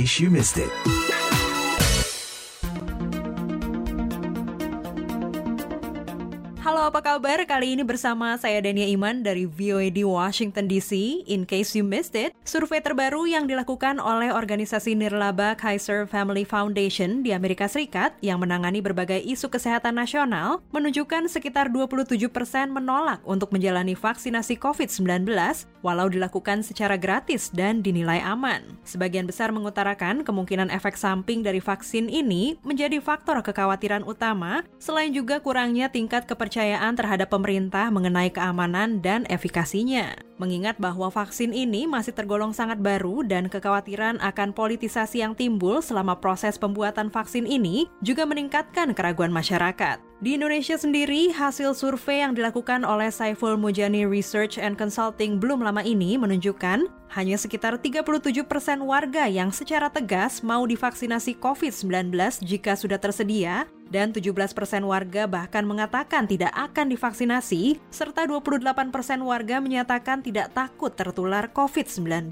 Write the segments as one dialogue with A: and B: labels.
A: case you missed it.
B: Apa kabar? Kali ini bersama saya Dania Iman dari VOA di Washington DC. In case you missed it, survei terbaru yang dilakukan oleh organisasi nirlaba Kaiser Family Foundation di Amerika Serikat yang menangani berbagai isu kesehatan nasional menunjukkan sekitar 27% menolak untuk menjalani vaksinasi COVID-19 walau dilakukan secara gratis dan dinilai aman. Sebagian besar mengutarakan kemungkinan efek samping dari vaksin ini menjadi faktor kekhawatiran utama selain juga kurangnya tingkat kepercayaan terhadap pemerintah mengenai keamanan dan efikasinya. Mengingat bahwa vaksin ini masih tergolong sangat baru dan kekhawatiran akan politisasi yang timbul selama proses pembuatan vaksin ini juga meningkatkan keraguan masyarakat. Di Indonesia sendiri, hasil survei yang dilakukan oleh Saiful Mujani Research and Consulting belum lama ini menunjukkan hanya sekitar 37% warga yang secara tegas mau divaksinasi COVID-19 jika sudah tersedia, dan 17% warga bahkan mengatakan tidak akan divaksinasi, serta 28% warga menyatakan tidak takut tertular COVID-19.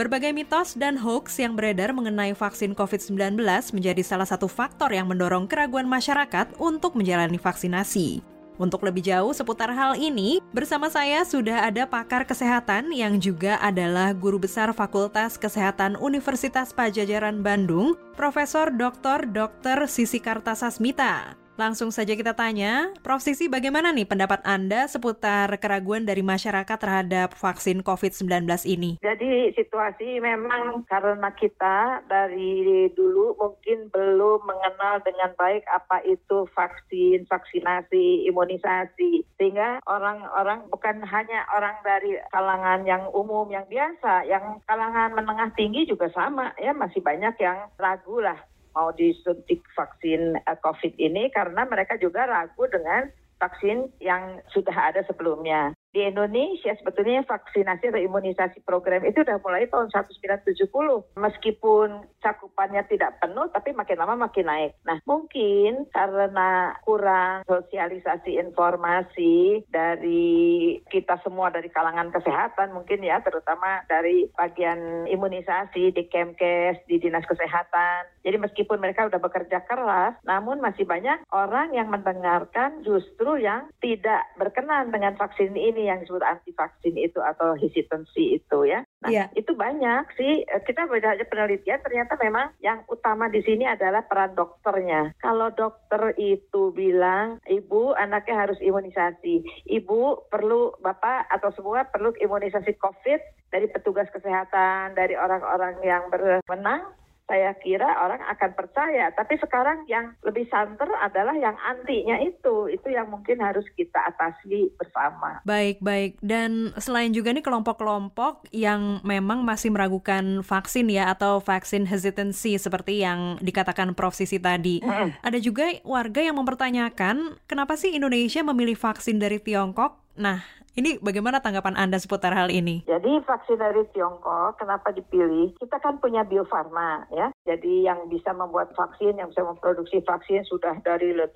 B: Berbagai mitos dan hoax yang beredar mengenai vaksin COVID-19 menjadi salah satu faktor yang mendorong keraguan masyarakat untuk menjalani vaksinasi. Untuk lebih jauh seputar hal ini, bersama saya sudah ada pakar kesehatan yang juga adalah guru besar Fakultas Kesehatan Universitas Pajajaran Bandung, Profesor Dr. Dr. Sisi Kartasasmita. Langsung saja kita tanya, Prof. Sisi bagaimana nih pendapat Anda seputar keraguan dari masyarakat terhadap vaksin COVID-19 ini?
C: Jadi situasi memang karena kita dari dulu mungkin belum mengenal dengan baik apa itu vaksin, vaksinasi, imunisasi. Sehingga orang-orang bukan hanya orang dari kalangan yang umum, yang biasa, yang kalangan menengah tinggi juga sama ya, masih banyak yang ragu lah mau disuntik vaksin uh, COVID ini karena mereka juga ragu dengan vaksin yang sudah ada sebelumnya. Di Indonesia sebetulnya vaksinasi atau imunisasi program itu sudah mulai tahun 1970. Meskipun cakupannya tidak penuh, tapi makin lama makin naik. Nah mungkin karena kurang sosialisasi informasi dari kita semua dari kalangan kesehatan mungkin ya, terutama dari bagian imunisasi di Kemkes, di Dinas Kesehatan. Jadi meskipun mereka sudah bekerja keras, namun masih banyak orang yang mendengarkan justru yang tidak berkenan dengan vaksin ini yang disebut anti vaksin itu atau hesitancy itu ya. Nah, yeah. itu banyak sih. Kita baca penelitian ternyata memang yang utama di sini adalah peran dokternya. Kalau dokter itu bilang, ibu anaknya harus imunisasi, ibu perlu bapak atau semua perlu imunisasi COVID dari petugas kesehatan, dari orang-orang yang berwenang, saya kira orang akan percaya. Tapi sekarang yang lebih santer adalah yang antinya itu. Itu yang mungkin harus kita atasi bersama.
B: Baik, baik. Dan selain juga nih kelompok-kelompok yang memang masih meragukan vaksin ya atau vaksin hesitancy seperti yang dikatakan Prof. Sisi tadi. Mm. Ada juga warga yang mempertanyakan kenapa sih Indonesia memilih vaksin dari Tiongkok? Nah, ini bagaimana tanggapan Anda seputar hal ini?
C: Jadi vaksin dari Tiongkok kenapa dipilih? Kita kan punya Bio Farma ya. Jadi yang bisa membuat vaksin, yang bisa memproduksi vaksin sudah dari 100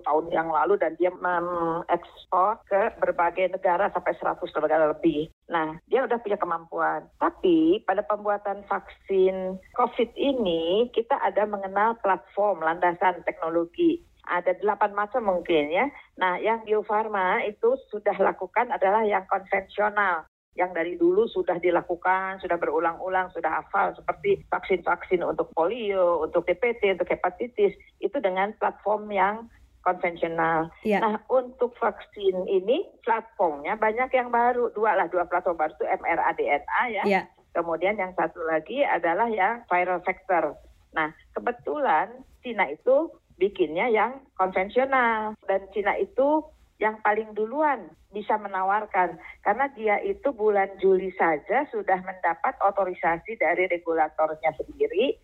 C: tahun yang lalu dan dia mengekspor ke berbagai negara sampai 100 negara lebih. Nah, dia udah punya kemampuan. Tapi pada pembuatan vaksin COVID ini kita ada mengenal platform landasan teknologi ada delapan macam mungkin ya. Nah, yang Bio Farma itu sudah lakukan adalah yang konvensional yang dari dulu sudah dilakukan, sudah berulang-ulang, sudah hafal seperti vaksin-vaksin untuk polio, untuk DPT, untuk hepatitis, itu dengan platform yang konvensional. Ya. Nah, untuk vaksin ini platformnya banyak yang baru, dua lah, dua platform baru itu mRNA ya. ya. Kemudian yang satu lagi adalah yang viral vector. Nah, kebetulan Cina itu bikinnya yang konvensional. Dan Cina itu yang paling duluan bisa menawarkan. Karena dia itu bulan Juli saja sudah mendapat otorisasi dari regulatornya sendiri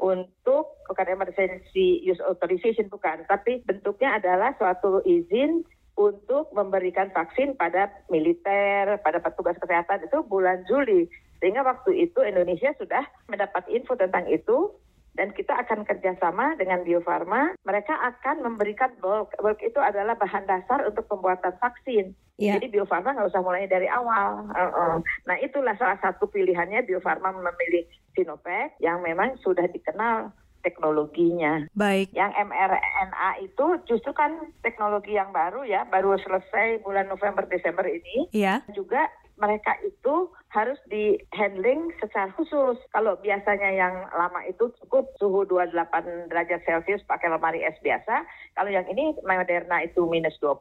C: untuk bukan emergency use authorization bukan. Tapi bentuknya adalah suatu izin untuk memberikan vaksin pada militer, pada petugas kesehatan. Itu bulan Juli. Sehingga waktu itu Indonesia sudah mendapat info tentang itu dan kita akan kerjasama dengan Bio Farma. Mereka akan memberikan bulk. Bulk itu adalah bahan dasar untuk pembuatan vaksin. Yeah. Jadi Bio Farma nggak usah mulai dari awal. Uh -uh. Nah itulah salah satu pilihannya Bio Farma memilih Sinovac yang memang sudah dikenal teknologinya.
B: Baik.
C: Yang mRNA itu justru kan teknologi yang baru ya, baru selesai bulan November Desember ini.
B: Iya.
C: Juga mereka itu harus di handling secara khusus. Kalau biasanya yang lama itu cukup suhu 28 derajat Celcius pakai lemari es biasa. Kalau yang ini Moderna itu minus 20,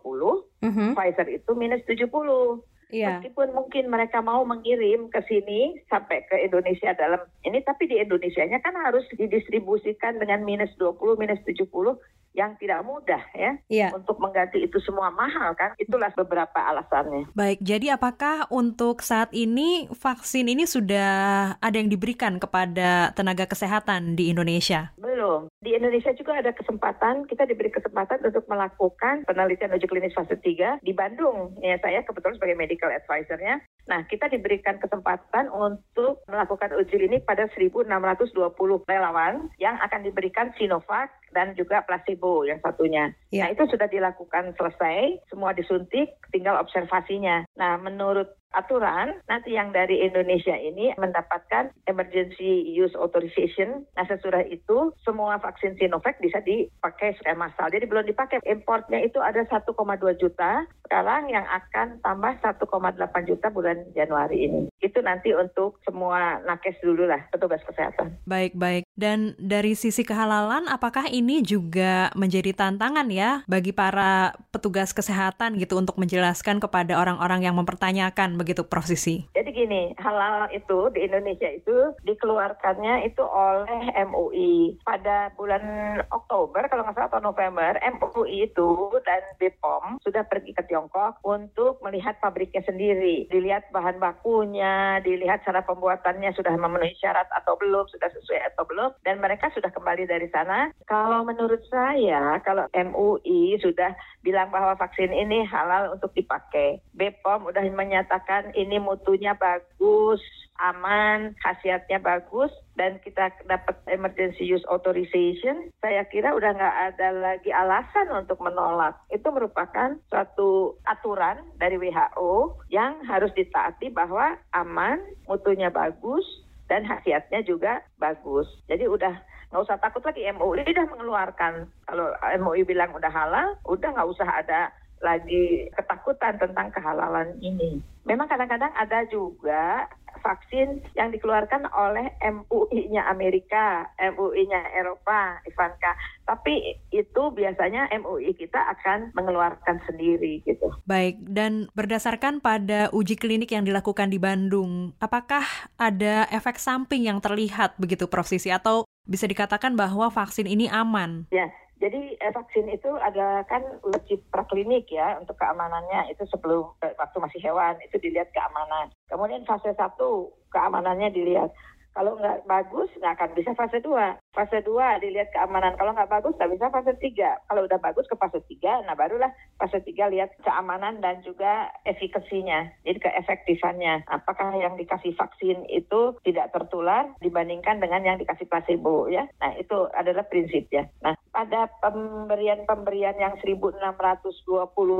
C: mm -hmm. Pfizer itu minus 70. Yeah. Meskipun mungkin mereka mau mengirim ke sini sampai ke Indonesia dalam ini, tapi di Indonesia-nya kan harus didistribusikan dengan minus 20, minus 70 yang tidak mudah ya yeah. untuk mengganti itu semua mahal kan itulah beberapa alasannya.
B: Baik, jadi apakah untuk saat ini vaksin ini sudah ada yang diberikan kepada tenaga kesehatan di Indonesia?
C: Belum. Di Indonesia juga ada kesempatan kita diberi kesempatan untuk melakukan penelitian uji klinis fase 3 di Bandung. Ya saya kebetulan sebagai medical advisornya. Nah, kita diberikan kesempatan untuk melakukan uji klinik pada 1620 relawan yang akan diberikan Sinovac dan juga placebo yang satunya. Ya. Nah itu sudah dilakukan selesai, semua disuntik, tinggal observasinya. Nah menurut aturan nanti yang dari Indonesia ini mendapatkan emergency use authorization. Nah sesudah itu semua vaksin Sinovac bisa dipakai secara massal. Jadi belum dipakai. Importnya itu ada 1,2 juta. Sekarang yang akan tambah 1,8 juta bulan Januari ini. Itu nanti untuk semua nakes dulu lah petugas kesehatan.
B: Baik baik. Dan dari sisi kehalalan, apakah ini juga menjadi tantangan ya bagi para petugas kesehatan gitu untuk menjelaskan kepada orang-orang yang mempertanyakan begitu prosesi?
C: Jadi gini, halal itu di Indonesia itu dikeluarkannya itu oleh MUI pada bulan Oktober kalau nggak salah atau November, MUI itu dan BPOM sudah pergi ke Tiongkok untuk melihat pabriknya sendiri, dilihat bahan bakunya, dilihat cara pembuatannya sudah memenuhi syarat atau belum, sudah sesuai atau belum, dan mereka sudah kembali dari sana. Kalau menurut saya, kalau MUI sudah bilang bahwa vaksin ini halal untuk dipakai, BPOM udah menyatakan ini mutunya bagus, aman, khasiatnya bagus, dan kita dapat emergency use authorization, saya kira udah nggak ada lagi alasan untuk menolak. Itu merupakan suatu aturan dari WHO yang harus ditaati bahwa aman, mutunya bagus, dan khasiatnya juga bagus. Jadi udah nggak usah takut lagi MUI udah mengeluarkan kalau MUI bilang udah halal, udah nggak usah ada lagi ketakutan tentang kehalalan ini. Memang kadang-kadang ada juga vaksin yang dikeluarkan oleh MUI-nya Amerika, MUI-nya Eropa, Ivanka. Tapi itu biasanya MUI kita akan mengeluarkan sendiri gitu.
B: Baik, dan berdasarkan pada uji klinik yang dilakukan di Bandung, apakah ada efek samping yang terlihat begitu prosesi atau bisa dikatakan bahwa vaksin ini aman?
C: Ya, jadi eh, vaksin itu ada kan uji praklinik ya untuk keamanannya itu sebelum eh, waktu masih hewan itu dilihat keamanan. Kemudian fase satu keamanannya dilihat. Kalau nggak bagus, nggak akan bisa fase 2. Fase 2 dilihat keamanan. Kalau nggak bagus, nggak bisa fase 3. Kalau udah bagus ke fase 3, nah barulah fase 3 lihat keamanan dan juga efikasinya. Jadi keefektifannya. Apakah yang dikasih vaksin itu tidak tertular dibandingkan dengan yang dikasih placebo ya. Nah itu adalah prinsipnya. Nah pada pemberian-pemberian yang 1620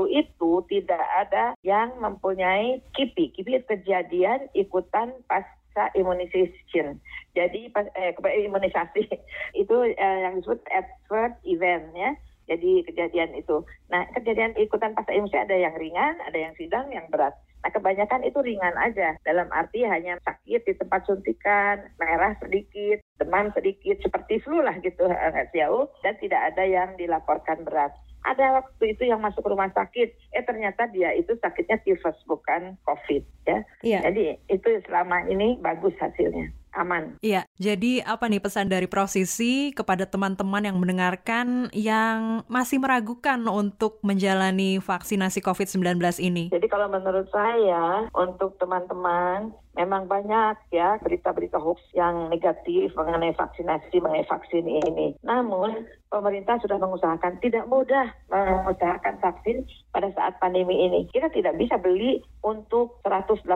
C: itu tidak ada yang mempunyai KIPI. KIPI kejadian ikutan pas pasca immunization. Jadi eh, imunisasi itu eh, yang disebut adverse event ya. Jadi kejadian itu. Nah kejadian ikutan pasca imunisasi ada yang ringan, ada yang sedang, yang berat. Nah kebanyakan itu ringan aja. Dalam arti hanya sakit di tempat suntikan, merah sedikit, demam sedikit, seperti flu lah gitu jauh, dan tidak ada yang dilaporkan berat ada waktu itu yang masuk rumah sakit, eh ternyata dia itu sakitnya tifus bukan COVID ya. Iya. Jadi itu selama ini bagus hasilnya aman.
B: Iya, jadi apa nih pesan dari prosesi kepada teman-teman yang mendengarkan yang masih meragukan untuk menjalani vaksinasi COVID-19 ini?
C: Jadi kalau menurut saya, untuk teman-teman memang banyak ya berita-berita hoax yang negatif mengenai vaksinasi, mengenai vaksin ini. Namun pemerintah sudah mengusahakan tidak mudah mengusahakan vaksin pada saat pandemi ini. Kita tidak bisa beli untuk 180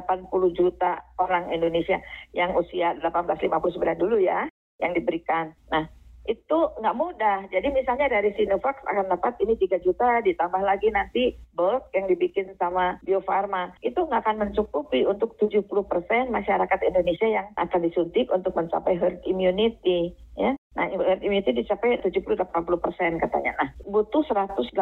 C: juta orang Indonesia yang usia 1859 dulu ya yang diberikan. Nah, itu nggak mudah. Jadi misalnya dari Sinovac akan dapat ini 3 juta, ditambah lagi nanti bulk yang dibikin sama Bio Farma. Itu nggak akan mencukupi untuk 70% masyarakat Indonesia yang akan disuntik untuk mencapai herd immunity. Ya. Nah, herd immunity dicapai 70-80 persen katanya. Nah, butuh 180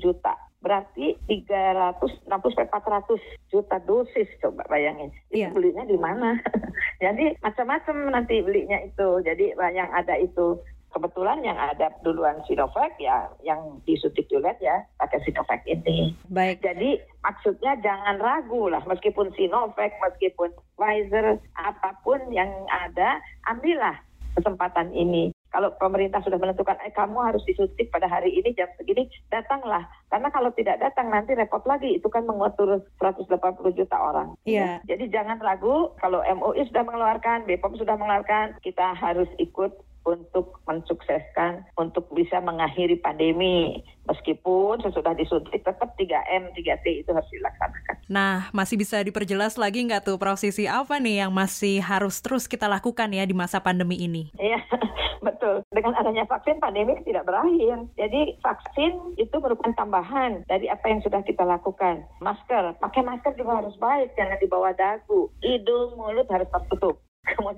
C: juta. Berarti 360 sampai 400 juta dosis coba bayangin. Itu iya. belinya di mana? Jadi macam-macam nanti belinya itu. Jadi yang ada itu kebetulan yang ada duluan Sinovac ya yang disuntik juga ya pakai Sinovac ini. Baik. Jadi maksudnya jangan ragu lah meskipun Sinovac, meskipun Pfizer, apa pun yang ada, ambillah kesempatan ini. Kalau pemerintah sudah menentukan, eh kamu harus disuntik pada hari ini jam segini, datanglah. Karena kalau tidak datang nanti repot lagi. Itu kan mengatur 180 juta orang. Iya. Yeah. Jadi jangan ragu kalau MUI sudah mengeluarkan, BPOM sudah mengeluarkan, kita harus ikut untuk mensukseskan untuk bisa mengakhiri pandemi. Meskipun sesudah disuntik tetap 3M, 3T itu harus dilaksanakan.
B: Nah, masih bisa diperjelas lagi nggak tuh prosesi apa nih yang masih harus terus kita lakukan ya di masa pandemi ini?
C: Iya, betul. Dengan adanya vaksin, pandemi tidak berakhir. Jadi vaksin itu merupakan tambahan dari apa yang sudah kita lakukan. Masker, pakai masker juga harus baik, jangan di bawah dagu. Hidung, mulut harus tertutup.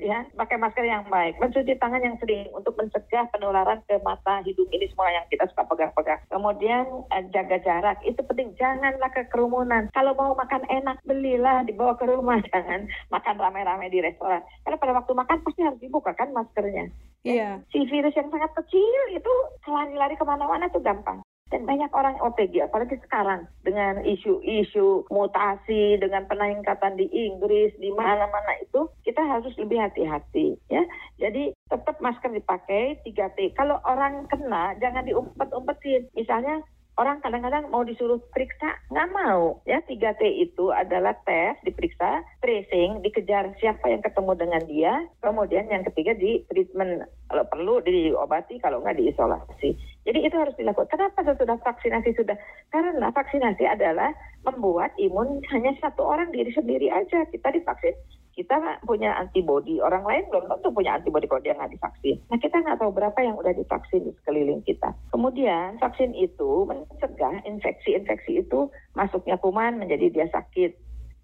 C: Kemudian pakai masker yang baik, mencuci tangan yang sering untuk mencegah penularan ke mata, hidung ini semua yang kita suka pegang-pegang. Kemudian eh, jaga jarak, itu penting. Janganlah ke kerumunan. Kalau mau makan enak, belilah dibawa ke rumah. Jangan makan rame-rame di restoran. Karena pada waktu makan pasti harus dibuka kan maskernya. Iya. Yeah. Si virus yang sangat kecil itu lari-lari ke mana-mana tuh gampang. Dan banyak orang OTG, apalagi sekarang dengan isu-isu mutasi, dengan peningkatan di Inggris, di mana-mana itu, kita harus lebih hati-hati. ya. Jadi tetap masker dipakai 3T. Kalau orang kena, jangan diumpet-umpetin. Misalnya orang kadang-kadang mau disuruh periksa nggak mau ya 3T itu adalah tes diperiksa tracing dikejar siapa yang ketemu dengan dia kemudian yang ketiga di treatment kalau perlu diobati kalau nggak diisolasi jadi itu harus dilakukan kenapa sesudah vaksinasi sudah karena vaksinasi adalah membuat imun hanya satu orang diri sendiri aja kita divaksin kita punya antibodi, orang lain belum tentu punya antibodi kalau dia nggak divaksin. Nah kita nggak tahu berapa yang udah divaksin di sekeliling kita. Kemudian vaksin itu mencegah infeksi-infeksi itu masuknya kuman menjadi dia sakit.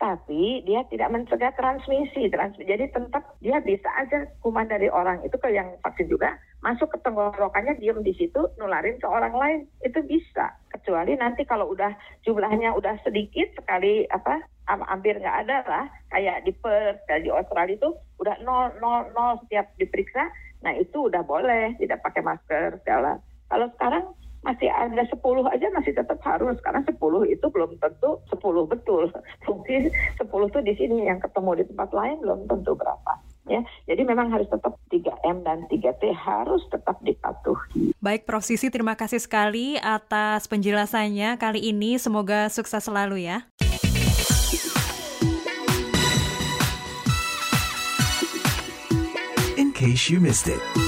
C: Tapi dia tidak mencegah transmisi. transmisi. Jadi tetap dia bisa aja kuman dari orang itu ke yang vaksin juga masuk ke tenggorokannya diem di situ nularin ke orang lain itu bisa kecuali nanti kalau udah jumlahnya udah sedikit sekali apa hampir nggak ada lah kayak di Perth kayak di Australia itu udah nol nol nol setiap diperiksa nah itu udah boleh tidak pakai masker segala kalau sekarang masih ada 10 aja masih tetap harus karena 10 itu belum tentu 10 betul mungkin 10 tuh di sini yang ketemu di tempat lain belum tentu berapa ya. Jadi memang harus tetap 3M dan 3T harus tetap dipatuhi.
B: Baik Prof Sisi, terima kasih sekali atas penjelasannya kali ini. Semoga sukses selalu ya. In case you missed it.